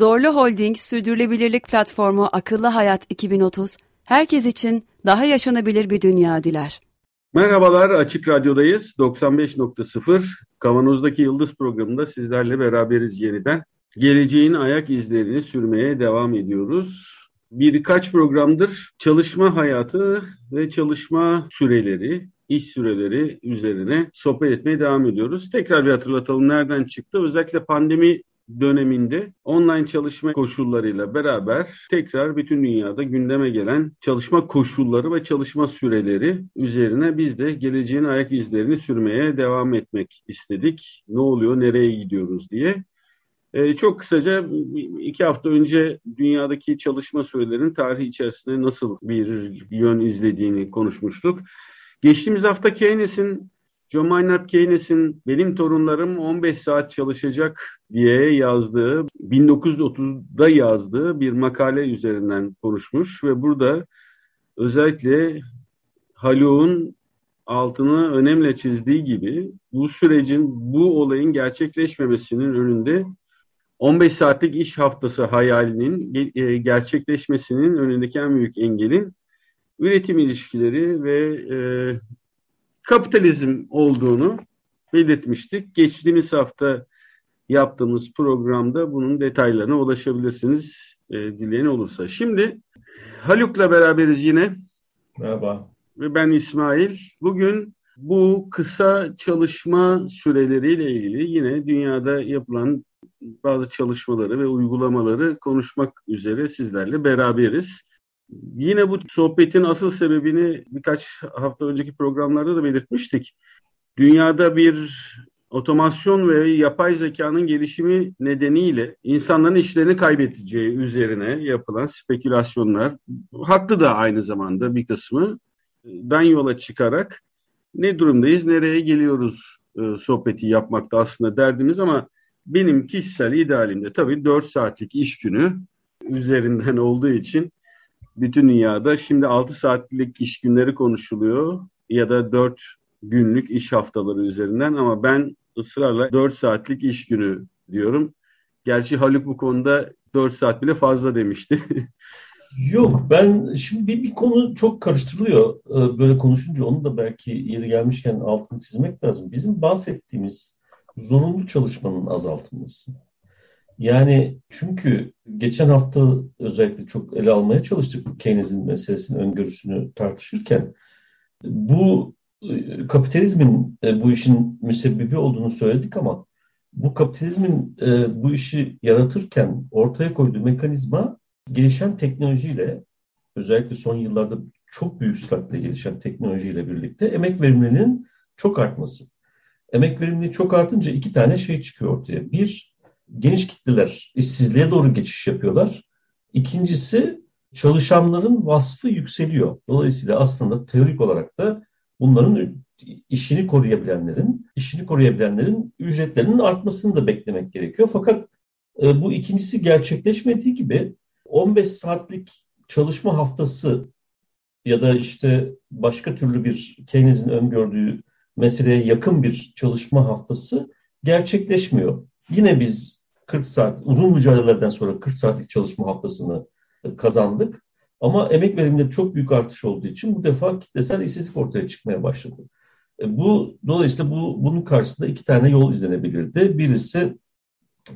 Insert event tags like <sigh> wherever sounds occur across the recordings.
Zorlu Holding Sürdürülebilirlik Platformu Akıllı Hayat 2030, herkes için daha yaşanabilir bir dünya diler. Merhabalar, Açık Radyo'dayız. 95.0 Kavanoz'daki Yıldız programında sizlerle beraberiz yeniden. Geleceğin ayak izlerini sürmeye devam ediyoruz. Birkaç programdır çalışma hayatı ve çalışma süreleri, iş süreleri üzerine sohbet etmeye devam ediyoruz. Tekrar bir hatırlatalım nereden çıktı. Özellikle pandemi döneminde online çalışma koşullarıyla beraber tekrar bütün dünyada gündeme gelen çalışma koşulları ve çalışma süreleri üzerine biz de geleceğin ayak izlerini sürmeye devam etmek istedik. Ne oluyor, nereye gidiyoruz diye. Ee, çok kısaca iki hafta önce dünyadaki çalışma sürelerinin tarihi içerisinde nasıl bir yön izlediğini konuşmuştuk. Geçtiğimiz hafta Keynes'in John Maynard Keynes'in benim torunlarım 15 saat çalışacak diye yazdığı, 1930'da yazdığı bir makale üzerinden konuşmuş ve burada özellikle Haluk'un altını önemli çizdiği gibi bu sürecin, bu olayın gerçekleşmemesinin önünde 15 saatlik iş haftası hayalinin e, gerçekleşmesinin önündeki en büyük engelin üretim ilişkileri ve e, kapitalizm olduğunu belirtmiştik. Geçtiğimiz hafta yaptığımız programda bunun detaylarına ulaşabilirsiniz e, dileyen olursa. Şimdi Haluk'la beraberiz yine. Merhaba. Ve ben İsmail. Bugün bu kısa çalışma süreleriyle ilgili yine dünyada yapılan bazı çalışmaları ve uygulamaları konuşmak üzere sizlerle beraberiz. Yine bu sohbetin asıl sebebini birkaç hafta önceki programlarda da belirtmiştik. Dünyada bir otomasyon ve yapay zekanın gelişimi nedeniyle insanların işlerini kaybedeceği üzerine yapılan spekülasyonlar, haklı da aynı zamanda bir kısmı dan yola çıkarak ne durumdayız, nereye geliyoruz e, sohbeti yapmakta aslında derdimiz ama benim kişisel idealimde tabii 4 saatlik iş günü üzerinden <laughs> olduğu için bütün dünyada şimdi 6 saatlik iş günleri konuşuluyor ya da 4 günlük iş haftaları üzerinden ama ben ısrarla 4 saatlik iş günü diyorum. Gerçi Haluk bu konuda 4 saat bile fazla demişti. <laughs> Yok ben şimdi bir, konu çok karıştırılıyor ee, böyle konuşunca onu da belki yeri gelmişken altını çizmek lazım. Bizim bahsettiğimiz zorunlu çalışmanın azaltılması. Yani çünkü geçen hafta özellikle çok ele almaya çalıştık Keynes'in meselesinin öngörüsünü tartışırken bu e, kapitalizmin e, bu işin müsebbibi olduğunu söyledik ama bu kapitalizmin e, bu işi yaratırken ortaya koyduğu mekanizma gelişen teknolojiyle özellikle son yıllarda çok büyük süratle gelişen teknolojiyle birlikte emek verimliliğinin çok artması. Emek verimliliği çok artınca iki tane şey çıkıyor ortaya. Bir, geniş kitleler işsizliğe doğru geçiş yapıyorlar. İkincisi çalışanların vasfı yükseliyor. Dolayısıyla aslında teorik olarak da bunların işini koruyabilenlerin, işini koruyabilenlerin ücretlerinin artmasını da beklemek gerekiyor. Fakat e, bu ikincisi gerçekleşmediği gibi 15 saatlik çalışma haftası ya da işte başka türlü bir Keynes'in öngördüğü meseleye yakın bir çalışma haftası gerçekleşmiyor. Yine biz 40 saat, uzun mücadelelerden sonra 40 saatlik çalışma haftasını kazandık. Ama emek veriminde çok büyük artış olduğu için bu defa kitlesel işsizlik ortaya çıkmaya başladı. E, bu dolayısıyla bu bunun karşısında iki tane yol izlenebilirdi. Birisi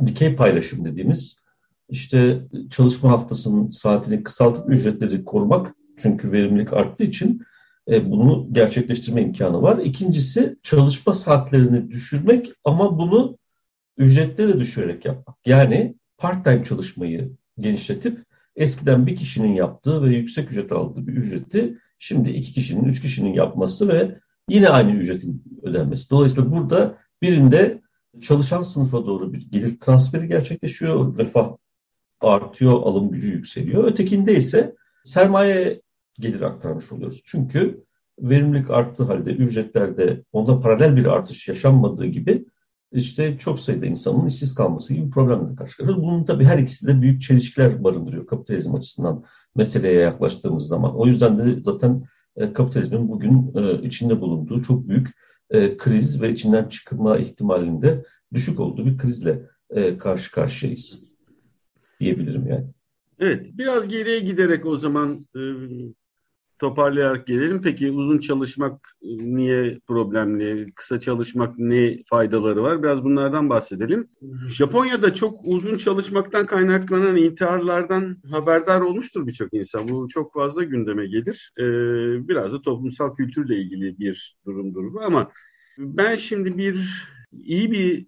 dikey paylaşım dediğimiz işte çalışma haftasının saatini kısaltıp ücretleri korumak çünkü verimlilik arttığı için e, bunu gerçekleştirme imkanı var. İkincisi çalışma saatlerini düşürmek ama bunu ücretleri de düşürerek yapmak. Yani part-time çalışmayı genişletip eskiden bir kişinin yaptığı ve yüksek ücret aldığı bir ücreti şimdi iki kişinin, üç kişinin yapması ve yine aynı ücretin ödenmesi. Dolayısıyla burada birinde çalışan sınıfa doğru bir gelir transferi gerçekleşiyor, refah artıyor, alım gücü yükseliyor. Ötekinde ise sermaye gelir aktarmış oluyoruz. Çünkü verimlilik arttığı halde ücretlerde onda paralel bir artış yaşanmadığı gibi işte çok sayıda insanın işsiz kalması gibi bir problemle karşı karşıyayız. Bunun tabii her ikisi de büyük çelişkiler barındırıyor kapitalizm açısından meseleye yaklaştığımız zaman. O yüzden de zaten e, kapitalizmin bugün e, içinde bulunduğu çok büyük e, kriz ve içinden çıkma ihtimalinde düşük olduğu bir krizle karşı karşıyayız diyebilirim yani. Evet, biraz geriye giderek o zaman toparlayarak gelelim. Peki uzun çalışmak e, niye problemli? Kısa çalışmak ne faydaları var? Biraz bunlardan bahsedelim. Japonya'da çok uzun çalışmaktan kaynaklanan intiharlardan haberdar olmuştur birçok insan. Bu çok fazla gündeme gelir. Ee, biraz da toplumsal kültürle ilgili bir durumdur bu ama ben şimdi bir iyi bir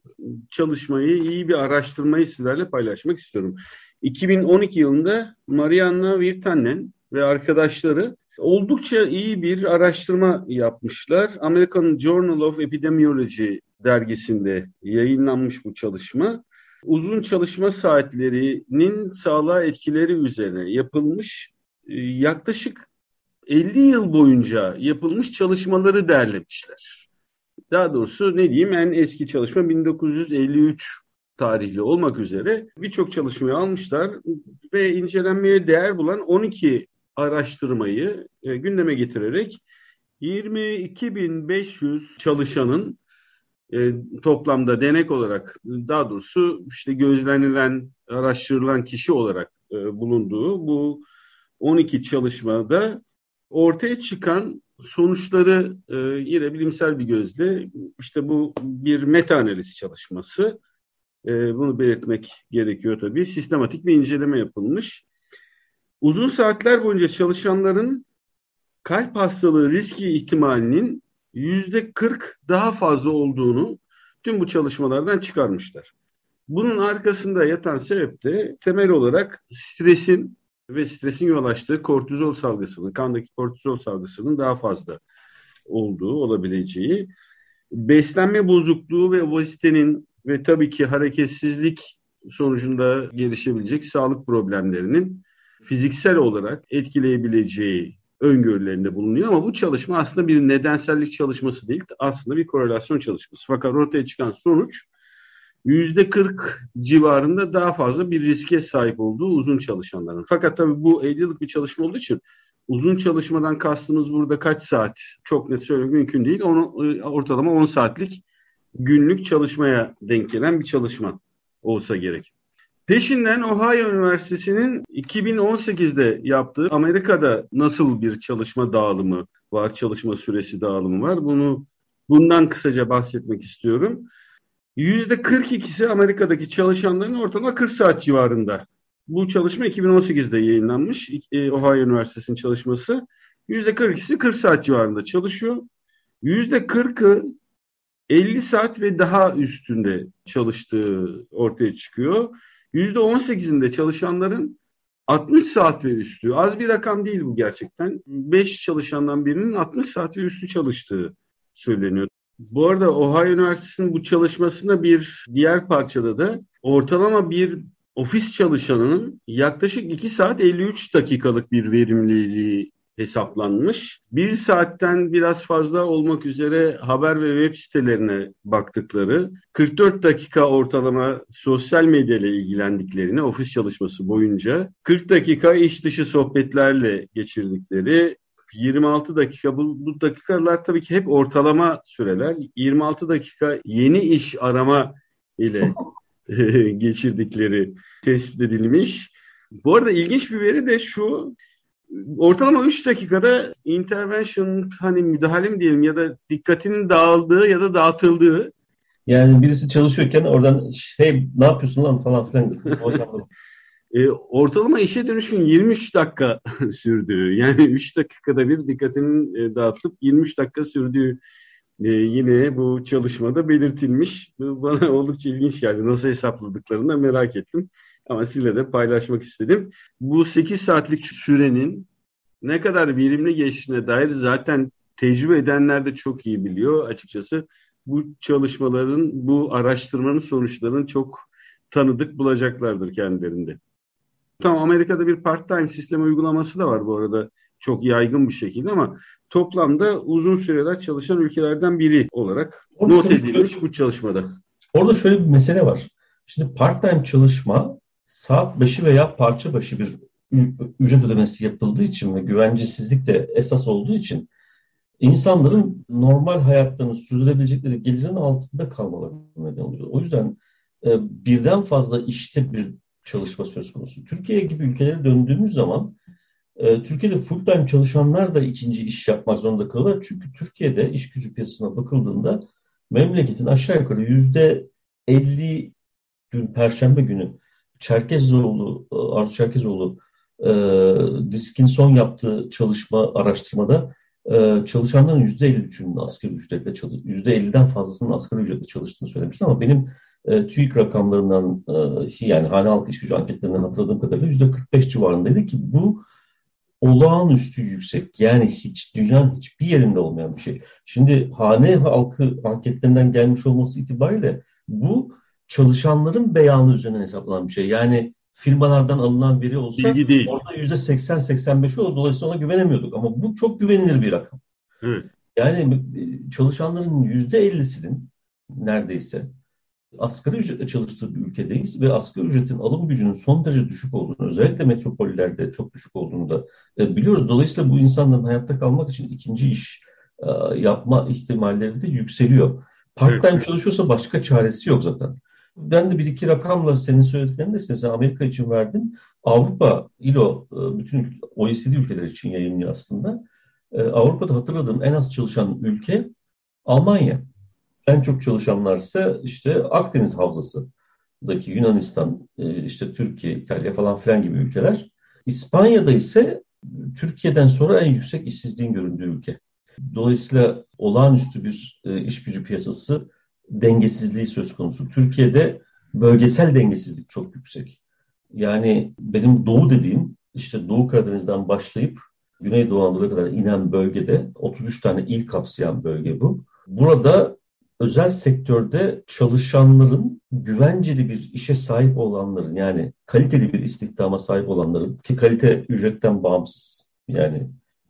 çalışmayı, iyi bir araştırmayı sizlerle paylaşmak istiyorum. 2012 yılında Marianna Virtanen ve arkadaşları Oldukça iyi bir araştırma yapmışlar. American Journal of Epidemiology dergisinde yayınlanmış bu çalışma. Uzun çalışma saatlerinin sağlığa etkileri üzerine yapılmış e, yaklaşık 50 yıl boyunca yapılmış çalışmaları derlemişler. Daha doğrusu ne diyeyim en eski çalışma 1953 tarihli olmak üzere birçok çalışmayı almışlar ve incelenmeye değer bulan 12 araştırmayı e, gündeme getirerek 22.500 çalışanın e, toplamda denek olarak daha doğrusu işte gözlenilen, araştırılan kişi olarak e, bulunduğu bu 12 çalışmada ortaya çıkan sonuçları e, yine bilimsel bir gözle işte bu bir meta analiz çalışması. E, bunu belirtmek gerekiyor tabii. Sistematik bir inceleme yapılmış. Uzun saatler boyunca çalışanların kalp hastalığı riski ihtimalinin yüzde 40 daha fazla olduğunu tüm bu çalışmalardan çıkarmışlar. Bunun arkasında yatan sebep de temel olarak stresin ve stresin yol açtığı kortizol salgısının, kandaki kortizol salgısının daha fazla olduğu olabileceği, beslenme bozukluğu ve obezitenin ve tabii ki hareketsizlik sonucunda gelişebilecek sağlık problemlerinin fiziksel olarak etkileyebileceği öngörülerinde bulunuyor ama bu çalışma aslında bir nedensellik çalışması değil, aslında bir korelasyon çalışması. Fakat ortaya çıkan sonuç yüzde 40 civarında daha fazla bir riske sahip olduğu uzun çalışanların. Fakat tabii bu 50 yıllık bir çalışma olduğu için uzun çalışmadan kastımız burada kaç saat çok net söylemek mümkün değil. Onu, ortalama 10 saatlik günlük çalışmaya denk gelen bir çalışma olsa gerek. Peşinden Ohio Üniversitesi'nin 2018'de yaptığı Amerika'da nasıl bir çalışma dağılımı var, çalışma süresi dağılımı var. Bunu bundan kısaca bahsetmek istiyorum. %42'si Amerika'daki çalışanların ortalama 40 saat civarında. Bu çalışma 2018'de yayınlanmış. E, Ohio Üniversitesi'nin çalışması. %42'si 40 saat civarında çalışıyor. %40'ı 50 saat ve daha üstünde çalıştığı ortaya çıkıyor. %18'inde çalışanların 60 saat ve üstü. Az bir rakam değil bu gerçekten. 5 çalışandan birinin 60 saat ve üstü çalıştığı söyleniyor. Bu arada Ohio Üniversitesi'nin bu çalışmasında bir diğer parçada da ortalama bir ofis çalışanının yaklaşık 2 saat 53 dakikalık bir verimliliği hesaplanmış. Bir saatten biraz fazla olmak üzere haber ve web sitelerine baktıkları, 44 dakika ortalama sosyal medya ile ilgilendiklerini ofis çalışması boyunca, 40 dakika iş dışı sohbetlerle geçirdikleri, 26 dakika bu, bu dakikalar tabii ki hep ortalama süreler. 26 dakika yeni iş arama ile <laughs> <laughs> geçirdikleri tespit edilmiş. Bu arada ilginç bir veri de şu ortalama 3 dakikada intervention hani müdahale mi diyelim ya da dikkatinin dağıldığı ya da dağıtıldığı. Yani birisi çalışıyorken oradan şey ne yapıyorsun lan falan filan. <laughs> e, ortalama işe dönüşün 23 dakika <laughs> sürdüğü yani 3 dakikada bir dikkatinin e, dağıtıp 23 dakika sürdüğü e, yine bu çalışmada belirtilmiş. Bana <laughs> oldukça ilginç geldi. Nasıl hesapladıklarını da merak ettim. Ama sizle de paylaşmak istedim. Bu 8 saatlik sürenin ne kadar verimli geçtiğine dair zaten tecrübe edenler de çok iyi biliyor açıkçası. Bu çalışmaların, bu araştırmanın sonuçlarını çok tanıdık bulacaklardır kendilerinde. Tamam Amerika'da bir part-time sistem uygulaması da var bu arada çok yaygın bir şekilde ama toplamda uzun süreler çalışan ülkelerden biri olarak Orada not edilmiş bu çalışmada. Orada şöyle bir mesele var. Şimdi part-time çalışma saat başı veya parça başı bir ücret ödemesi yapıldığı için ve güvencesizlik de esas olduğu için insanların normal hayatlarını sürdürebilecekleri gelirin altında kalmaları neden oluyor. O yüzden e, birden fazla işte bir çalışma söz konusu. Türkiye gibi ülkelere döndüğümüz zaman e, Türkiye'de full time çalışanlar da ikinci iş yapmak zorunda kalıyorlar. Çünkü Türkiye'de iş gücü piyasasına bakıldığında memleketin aşağı yukarı yüzde 50 dün Perşembe günü Çerkezoğlu, e, Arzu Çerkezoğlu e, Disk'in son yaptığı çalışma araştırmada e, çalışanların %53'ünün asgari ücretle çalıştığını, %50'den fazlasının asgari ücretle çalıştığını söylemişti ama benim e, TÜİK rakamlarından e, yani hane halk iş gücü anketlerinden hatırladığım kadarıyla %45 civarındaydı ki bu olağanüstü yüksek. Yani hiç dünyanın hiçbir yerinde olmayan bir şey. Şimdi hane halkı anketlerinden gelmiş olması itibariyle bu çalışanların beyanı üzerinden hesaplanan bir şey. Yani firmalardan alınan veri olsa Bilgi değil. orada yüzde 80-85 olur. Dolayısıyla ona güvenemiyorduk. Ama bu çok güvenilir bir rakam. Evet. Yani e, çalışanların yüzde 50'sinin neredeyse asgari ücretle çalıştığı bir ülkedeyiz ve asgari ücretin alım gücünün son derece düşük olduğunu, özellikle metropollerde çok düşük olduğunu da e, biliyoruz. Dolayısıyla bu insanların hayatta kalmak için ikinci iş e, yapma ihtimalleri de yükseliyor. Part-time evet. çalışıyorsa başka çaresi yok zaten. Ben de bir iki rakamla senin söylediklerini de sen Amerika için verdin. Avrupa, ILO, e, bütün OECD ülkeler için yayınlıyor aslında. E, Avrupa'da hatırladığım en az çalışan ülke Almanya. En çok çalışanlar ise işte Akdeniz Havzası'daki Yunanistan, e, işte Türkiye, İtalya falan filan gibi ülkeler. İspanya'da ise Türkiye'den sonra en yüksek işsizliğin göründüğü ülke. Dolayısıyla olağanüstü bir iş gücü piyasası dengesizliği söz konusu. Türkiye'de bölgesel dengesizlik çok yüksek. Yani benim doğu dediğim işte Doğu Karadeniz'den başlayıp Güneydoğu Anadolu'ya kadar inen bölgede 33 tane il kapsayan bölge bu. Burada özel sektörde çalışanların güvenceli bir işe sahip olanların yani kaliteli bir istihdama sahip olanların ki kalite ücretten bağımsız yani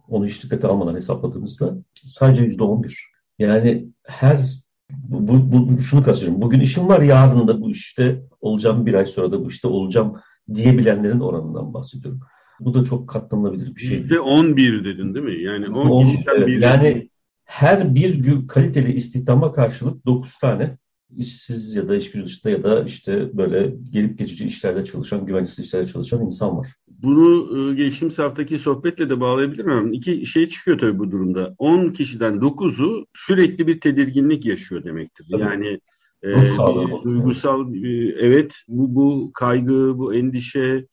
onu hiç dikkate almadan hesapladığımızda sadece yüzde on bir. Yani her bu, bu, şunu kastediyorum. Bugün işim var, yarın da bu işte olacağım, bir ay sonra da bu işte olacağım diyebilenlerin oranından bahsediyorum. Bu da çok katlanılabilir bir şey. Yüzde 11 dedin değil mi? Yani 10 On, kişiden biri. Yani her bir gün kaliteli istihdama karşılık 9 tane işsiz ya da iş gücü dışında ya da işte böyle gelip geçici işlerde çalışan, güvencesiz işlerde çalışan insan var. Bunu e, geçtiğimiz haftaki sohbetle de bağlayabilir miyim? İki şey çıkıyor tabii bu durumda. 10 kişiden 9'u sürekli bir tedirginlik yaşıyor demektir. Tabii. Yani e, duygusal e, evet bu, bu kaygı, bu endişe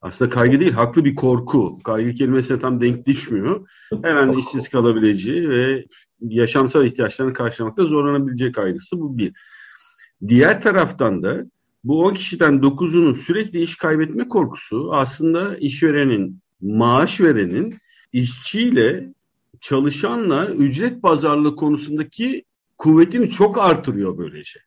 aslında kaygı değil, haklı bir korku. Kaygı kelimesine tam denk düşmüyor. Her an işsiz kalabileceği ve yaşamsal ihtiyaçlarını karşılamakta zorlanabilecek kaygısı bu bir. Diğer taraftan da bu 10 kişiden 9'unun sürekli iş kaybetme korkusu aslında işverenin, maaş verenin işçiyle çalışanla ücret pazarlığı konusundaki kuvvetini çok artırıyor böylece. Şey.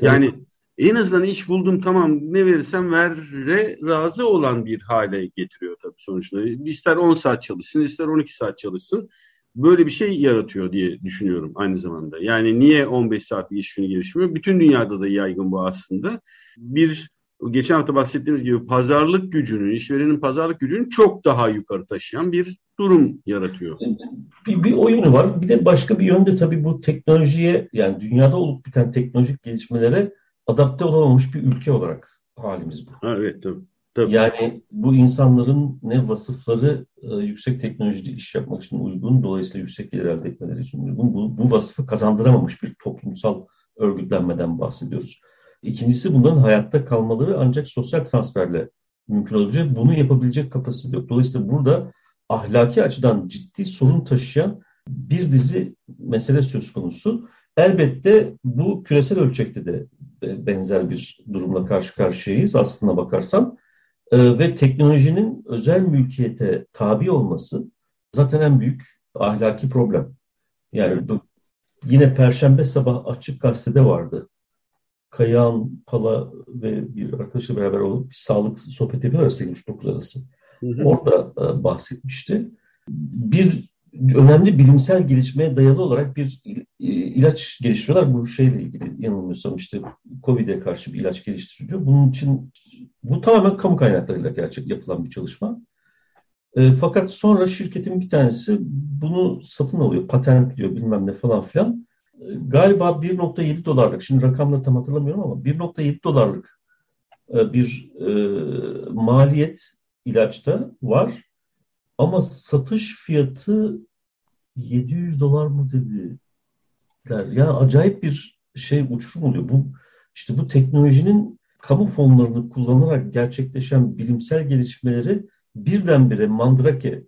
Yani en azından iş buldum tamam ne verirsem verre razı olan bir hale getiriyor tabii sonuçta. İster 10 saat çalışsın ister 12 saat çalışsın böyle bir şey yaratıyor diye düşünüyorum aynı zamanda. Yani niye 15 saatlik iş günü gelişmiyor? Bütün dünyada da yaygın bu aslında. Bir geçen hafta bahsettiğimiz gibi pazarlık gücünü, işverenin pazarlık gücünü çok daha yukarı taşıyan bir durum yaratıyor. Bir, bir oyunu var. Bir de başka bir yönde tabii bu teknolojiye yani dünyada olup biten teknolojik gelişmelere adapte olamamış bir ülke olarak halimiz bu. Evet tabii. Tabii. Yani bu insanların ne vasıfları e, yüksek teknolojide iş yapmak için uygun, dolayısıyla yüksek gelir elde etmeleri için uygun. Bu, bu vasıfı kazandıramamış bir toplumsal örgütlenmeden bahsediyoruz. İkincisi bunların hayatta kalmaları ancak sosyal transferle mümkün olacak. Bunu yapabilecek kapasite yok. Dolayısıyla burada ahlaki açıdan ciddi sorun taşıyan bir dizi mesele söz konusu. Elbette bu küresel ölçekte de benzer bir durumla karşı karşıyayız aslına bakarsan. Ee, ve teknolojinin özel mülkiyete tabi olması zaten en büyük ahlaki problem. Yani bu, yine Perşembe sabah açık gazetede vardı. Kayahan Pala ve bir arkadaşla beraber olup bir sağlık sohbeti yapıyorlar 8.30 arası. Hı hı. Orada e, bahsetmişti. Bir önemli bilimsel gelişmeye dayalı olarak bir ilaç geliştiriyorlar. Bu şeyle ilgili yanılmıyorsam işte COVID'e karşı bir ilaç geliştiriliyor. Bunun için bu tamamen kamu kaynaklarıyla gerçek yapılan bir çalışma. E, fakat sonra şirketin bir tanesi bunu satın alıyor, patentliyor bilmem ne falan filan. E, galiba 1.7 dolarlık, şimdi rakamları tam hatırlamıyorum ama 1.7 dolarlık e, bir e, maliyet ilaçta var. Ama satış fiyatı 700 dolar mı dediler. Ya acayip bir şey uçurum oluyor. Bu işte bu teknolojinin kamu fonlarını kullanarak gerçekleşen bilimsel gelişmeleri birdenbire mandrake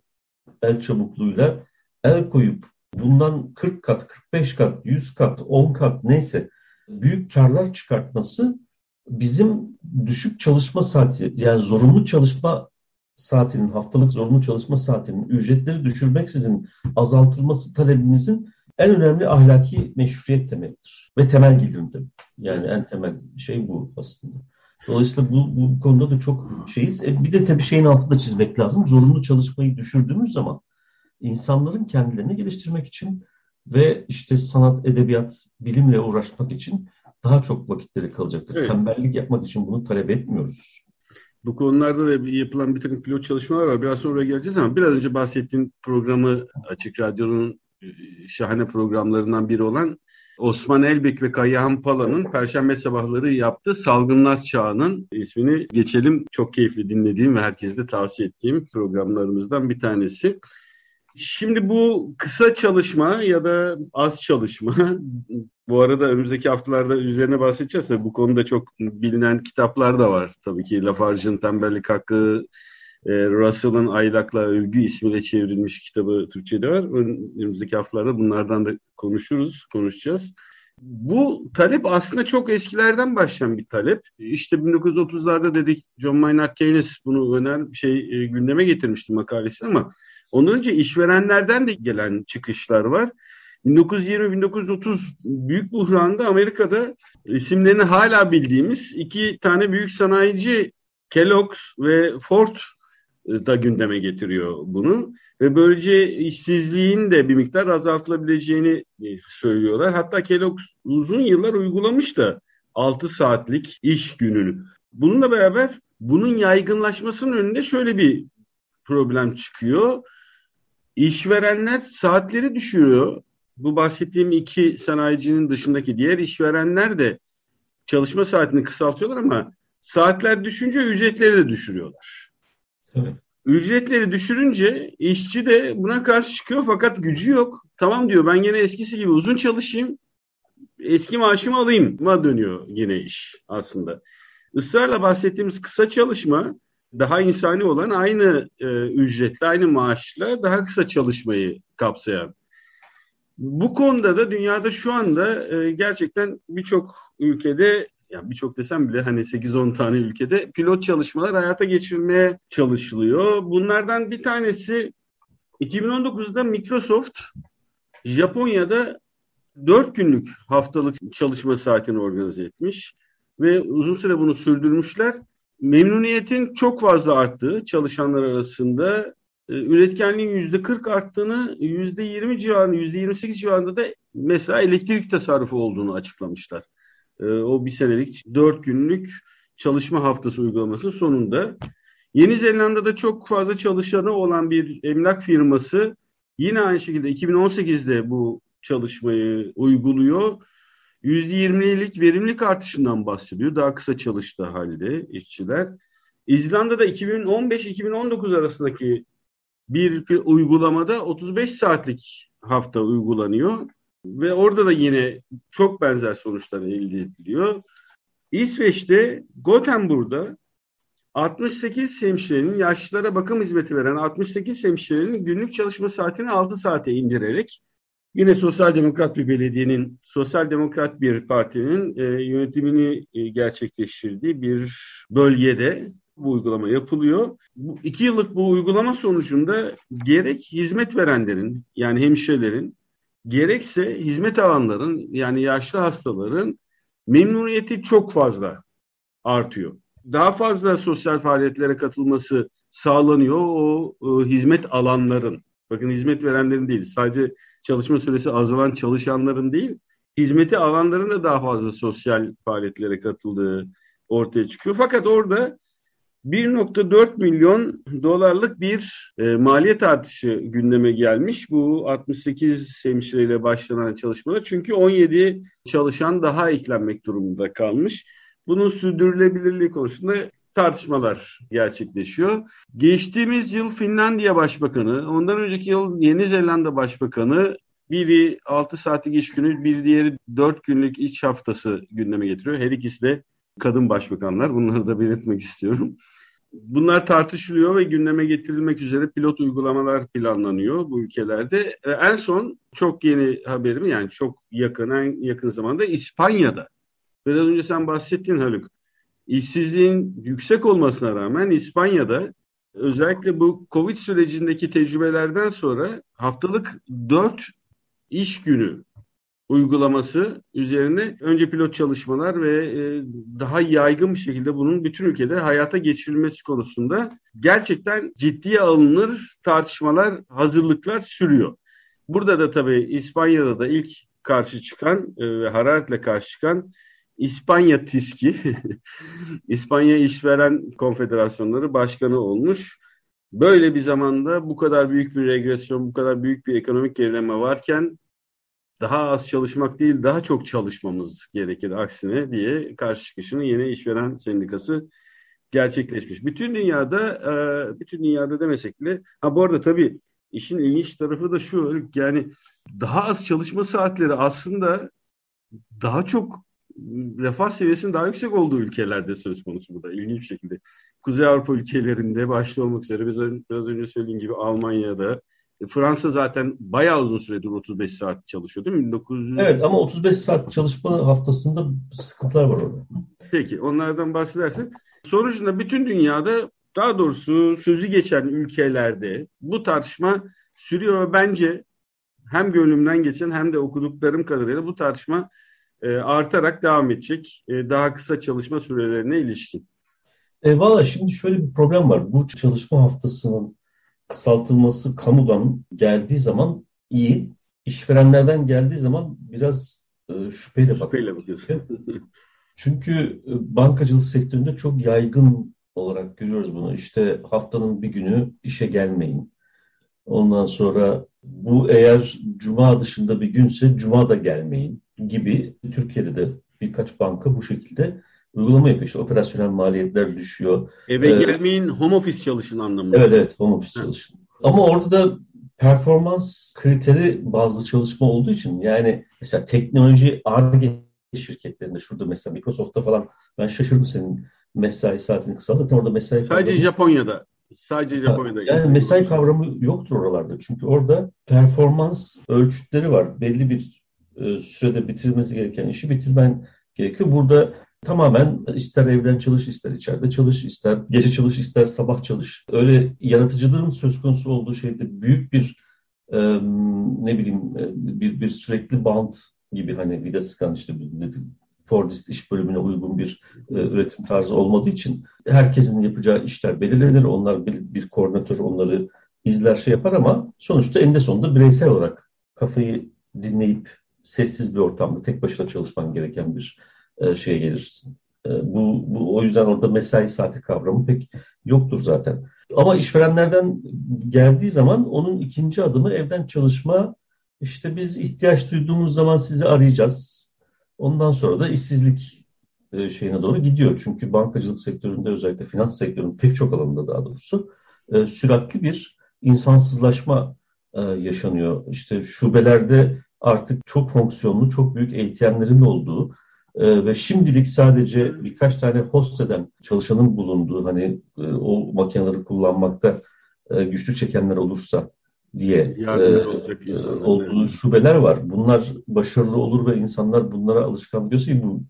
el çabukluğuyla el koyup bundan 40 kat, 45 kat, 100 kat, 10 kat neyse büyük karlar çıkartması bizim düşük çalışma saati yani zorunlu çalışma saatinin, haftalık zorunlu çalışma saatinin ücretleri düşürmeksizin azaltılması talebimizin en önemli ahlaki meşruiyet demektir. Ve temel gelirim Yani en temel şey bu aslında. Dolayısıyla bu, bu konuda da çok şeyiz. E bir de tabii şeyin altında çizmek lazım. Zorunlu çalışmayı düşürdüğümüz zaman insanların kendilerini geliştirmek için ve işte sanat, edebiyat, bilimle uğraşmak için daha çok vakitleri kalacaktır. Evet. Tembellik yapmak için bunu talep etmiyoruz. Bu konularda da yapılan bir takım pilot çalışmalar var. Biraz sonra geleceğiz ama biraz önce bahsettiğim programı Açık Radyo'nun e, şahane programlarından biri olan Osman Elbek ve Kayahan Pala'nın Perşembe sabahları yaptığı Salgınlar Çağı'nın ismini geçelim. Çok keyifli dinlediğim ve herkese de tavsiye ettiğim programlarımızdan bir tanesi. Şimdi bu kısa çalışma ya da az çalışma <laughs> bu arada önümüzdeki haftalarda üzerine bahsedeceğiz de bu konuda çok bilinen kitaplar da var. Tabii ki Lafarge'ın Tembellik Hakkı, e, Russell'ın Aylak'la Övgü ismiyle çevrilmiş kitabı Türkçe'de var. Önümüzdeki haftalarda bunlardan da konuşuruz, konuşacağız. Bu talep aslında çok eskilerden başlayan bir talep. İşte 1930'larda dedik John Maynard Keynes bunu öner şey e, gündeme getirmişti makalesini ama ondan önce işverenlerden de gelen çıkışlar var. 1920-1930 büyük buhranda Amerika'da isimlerini hala bildiğimiz iki tane büyük sanayici Kellogg's ve Ford e, da gündeme getiriyor bunu ve böylece işsizliğin de bir miktar azaltılabileceğini e, söylüyorlar. Hatta Kellogg's uzun yıllar uygulamış da 6 saatlik iş gününü. Bununla beraber bunun yaygınlaşmasının önünde şöyle bir problem çıkıyor. İşverenler saatleri düşürüyor. Bu bahsettiğim iki sanayicinin dışındaki diğer işverenler de çalışma saatini kısaltıyorlar ama saatler düşünce ücretleri de düşürüyorlar. Evet. Ücretleri düşürünce işçi de buna karşı çıkıyor fakat gücü yok. Tamam diyor ben yine eskisi gibi uzun çalışayım, eski maaşımı alayım ma dönüyor yine iş aslında. Israrla bahsettiğimiz kısa çalışma daha insani olan aynı e, ücretle, aynı maaşla daha kısa çalışmayı kapsayan. Bu konuda da dünyada şu anda e, gerçekten birçok ülkede yani birçok desem bile hani 8-10 tane ülkede pilot çalışmalar hayata geçirmeye çalışılıyor. Bunlardan bir tanesi 2019'da Microsoft Japonya'da 4 günlük haftalık çalışma saatini organize etmiş ve uzun süre bunu sürdürmüşler. Memnuniyetin çok fazla arttığı çalışanlar arasında e, üretkenliğin yüzde 40 arttığını, yüzde 20 civarında, yüzde 28 civarında da mesela elektrik tasarrufu olduğunu açıklamışlar. Ee, o bir senelik dört günlük çalışma haftası uygulaması sonunda. Yeni Zelanda'da çok fazla çalışanı olan bir emlak firması yine aynı şekilde 2018'de bu çalışmayı uyguluyor. %20'lik verimlilik artışından bahsediyor. Daha kısa çalıştığı halde işçiler. İzlanda'da 2015-2019 arasındaki bir, uygulamada 35 saatlik hafta uygulanıyor. Ve orada da yine çok benzer sonuçlar elde ediliyor. İsveç'te Gothenburg'da 68 hemşirenin yaşlılara bakım hizmeti veren 68 hemşirenin günlük çalışma saatini 6 saate indirerek yine sosyal demokrat bir belediyenin, sosyal demokrat bir partinin e, yönetimini e, gerçekleştirdiği bir bölgede bu uygulama yapılıyor. Bu, iki yıllık bu uygulama sonucunda gerek hizmet verenlerin yani hemşirelerin gerekse hizmet alanların yani yaşlı hastaların memnuniyeti çok fazla artıyor. Daha fazla sosyal faaliyetlere katılması sağlanıyor o e, hizmet alanların. Bakın hizmet verenlerin değil, sadece çalışma süresi azalan çalışanların değil, hizmeti alanların da daha fazla sosyal faaliyetlere katıldığı ortaya çıkıyor. Fakat orada 1.4 milyon dolarlık bir e, maliyet artışı gündeme gelmiş. Bu 68 hemşireyle başlanan çalışmalar. Çünkü 17 çalışan daha eklenmek durumunda kalmış. Bunun sürdürülebilirliği konusunda tartışmalar gerçekleşiyor. Geçtiğimiz yıl Finlandiya Başbakanı, ondan önceki yıl Yeni Zelanda Başbakanı biri 6 saatlik iş günü, bir diğeri 4 günlük iç haftası gündeme getiriyor. Her ikisi de kadın başbakanlar. Bunları da belirtmek istiyorum. Bunlar tartışılıyor ve gündeme getirilmek üzere pilot uygulamalar planlanıyor bu ülkelerde. En son çok yeni haberim yani çok yakın en yakın zamanda İspanya'da. Biraz önce sen bahsettin Haluk. İşsizliğin yüksek olmasına rağmen İspanya'da özellikle bu Covid sürecindeki tecrübelerden sonra haftalık 4 iş günü uygulaması üzerine önce pilot çalışmalar ve e, daha yaygın bir şekilde bunun bütün ülkede hayata geçirilmesi konusunda gerçekten ciddiye alınır tartışmalar, hazırlıklar sürüyor. Burada da tabii İspanya'da da ilk karşı çıkan e, ve hararetle karşı çıkan İspanya TİSKİ, <laughs> İspanya İşveren Konfederasyonları Başkanı olmuş. Böyle bir zamanda bu kadar büyük bir regresyon, bu kadar büyük bir ekonomik gerileme varken daha az çalışmak değil daha çok çalışmamız gerekir aksine diye karşı çıkışını yeni işveren sendikası gerçekleşmiş. Bütün dünyada e, bütün dünyada demesek bile ha bu arada tabii işin ilginç tarafı da şu yani daha az çalışma saatleri aslında daha çok refah seviyesinin daha yüksek olduğu ülkelerde söz konusu bu da ilginç bir şekilde. Kuzey Avrupa ülkelerinde başta olmak üzere biraz, biraz önce söylediğim gibi Almanya'da, e, Fransa zaten bayağı uzun süredir 35 saat çalışıyor değil mi? 1900... Evet ama 35 saat çalışma haftasında sıkıntılar var orada. Peki onlardan bahsedersek. Sonucunda bütün dünyada daha doğrusu sözü geçen ülkelerde bu tartışma sürüyor ve bence hem gönlümden geçen hem de okuduklarım kadarıyla bu tartışma e, artarak devam edecek. E, daha kısa çalışma sürelerine ilişkin. E, Valla şimdi şöyle bir problem var. Bu çalışma haftasının kısaltılması kamudan geldiği zaman iyi. İşverenlerden geldiği zaman biraz e, şüpheyle, şüpheyle bakıyorsun. <laughs> Çünkü e, bankacılık sektöründe çok yaygın olarak görüyoruz bunu. İşte haftanın bir günü işe gelmeyin. Ondan sonra bu eğer cuma dışında bir günse cuma da gelmeyin gibi Türkiye'de de birkaç banka bu şekilde uygulama yapıyor. İşte operasyonel maliyetler düşüyor. Eve ee, gelmeyin home office çalışın anlamında. Evet evet home office çalışın. Ama orada da performans kriteri bazı çalışma olduğu için yani mesela teknoloji ARGE şirketlerinde şurada mesela Microsoft'ta falan ben şaşırdım senin mesai saatini kısalttın. Orada mesai Sadece kavramı... Japonya'da. Sadece Japonya'da. Yani mesai kavramı yoktur oralarda. Çünkü orada performans ölçütleri var. Belli bir e, sürede bitirmesi gereken işi bitirmen gerekiyor. Burada Tamamen ister evden çalış, ister içeride çalış, ister gece çalış, ister sabah çalış. Öyle yaratıcılığın söz konusu olduğu şeyde büyük bir e, ne bileyim bir, bir sürekli band gibi hani vida sıkan işte Fordist iş bölümüne uygun bir e, üretim tarzı olmadığı için herkesin yapacağı işler belirlenir. Onlar bir, bir koordinatör onları izler şey yapar ama sonuçta eninde sonunda bireysel olarak kafayı dinleyip sessiz bir ortamda tek başına çalışman gereken bir e, şeye gelirsin. E, bu, bu o yüzden orada mesai saati kavramı pek yoktur zaten. Ama işverenlerden geldiği zaman onun ikinci adımı evden çalışma. İşte biz ihtiyaç duyduğumuz zaman sizi arayacağız. Ondan sonra da işsizlik e, şeyine doğru gidiyor. Çünkü bankacılık sektöründe özellikle finans sektörünün pek çok alanında daha doğrusu süratli bir insansızlaşma yaşanıyor. İşte şubelerde artık çok fonksiyonlu, çok büyük ATM'lerin olduğu, e, ve şimdilik sadece birkaç tane host eden çalışanın bulunduğu hani e, o makineleri kullanmakta e, güçlü çekenler olursa diye e, olacak e, olduğu şubeler var. Bunlar başarılı olur ve insanlar bunlara alışkan diyorsa bu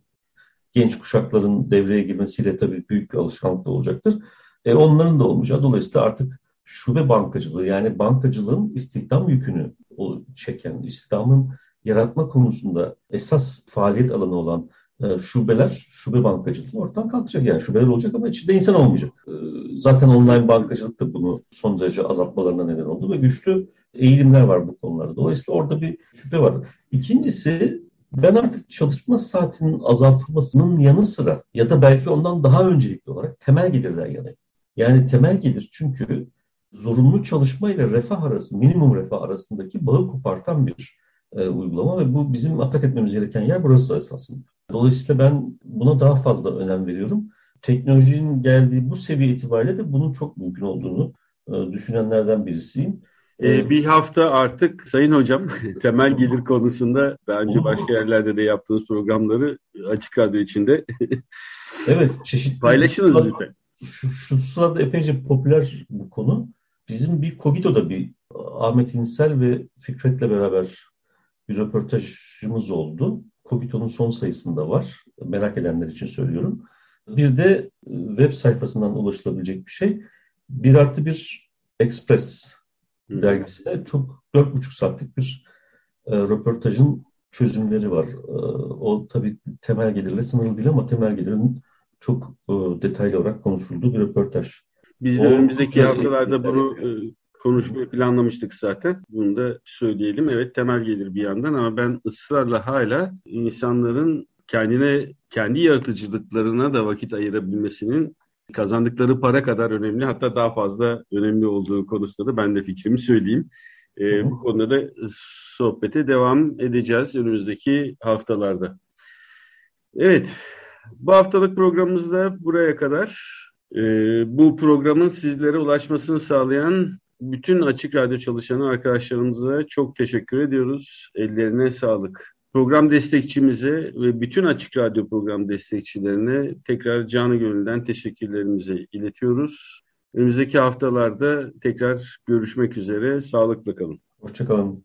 genç kuşakların devreye girmesiyle tabii büyük bir alışkanlık da olacaktır. E, onların da olmayacağı dolayısıyla artık şube bankacılığı yani bankacılığın istihdam yükünü o çeken, istihdamın yaratma konusunda esas faaliyet alanı olan e, şubeler, şube bankacılığı ortadan kalkacak. Yani şubeler olacak ama içinde insan olmayacak. E, zaten online bankacılık da bunu son derece azaltmalarına neden oldu ve güçlü eğilimler var bu konularda. Dolayısıyla orada bir şüphe var. İkincisi ben artık çalışma saatinin azaltılmasının yanı sıra ya da belki ondan daha öncelikli olarak temel gelirden yanayım. Yani temel gelir çünkü zorunlu çalışma ile refah arası, minimum refah arasındaki bağı kopartan bir e, uygulama ve bu bizim atak etmemiz gereken yer burası esasında. Dolayısıyla ben buna daha fazla önem veriyorum. Teknolojinin geldiği bu seviye itibariyle de bunun çok mümkün olduğunu e, düşünenlerden birisiyim. Ee, bir hafta artık Sayın Hocam <laughs> temel gelir konusunda daha önce başka yerlerde de yaptığınız programları açık radyo içinde evet, çeşitli paylaşınız lütfen. Şu, şu sırada epeyce popüler bu konu. Bizim bir Cogito'da bir Ahmet İnsel ve Fikret'le beraber bir röportajımız oldu. Cogito'nun son sayısında var. Merak edenler için söylüyorum. Bir de web sayfasından ulaşılabilecek bir şey. Bir artı bir Express dergisinde çok dört buçuk saatlik bir e, röportajın çözümleri var. E, o tabii temel gelirle sınırlı değil ama temel gelirin çok e, detaylı olarak konuşulduğu bir röportaj. Biz de o, önümüzdeki haftalarda bunu e, konuşmayı planlamıştık zaten. Bunu da söyleyelim. Evet temel gelir bir yandan ama ben ısrarla hala insanların kendine, kendi yaratıcılıklarına da vakit ayırabilmesinin kazandıkları para kadar önemli hatta daha fazla önemli olduğu konusunda da ben de fikrimi söyleyeyim. E, bu konuda da sohbete devam edeceğiz önümüzdeki haftalarda. Evet, bu haftalık programımız da buraya kadar. E, bu programın sizlere ulaşmasını sağlayan bütün Açık Radyo çalışanı arkadaşlarımıza çok teşekkür ediyoruz. Ellerine sağlık. Program destekçimize ve bütün Açık Radyo program destekçilerine tekrar canı gönülden teşekkürlerimizi iletiyoruz. Önümüzdeki haftalarda tekrar görüşmek üzere. Sağlıkla kalın. Hoşçakalın.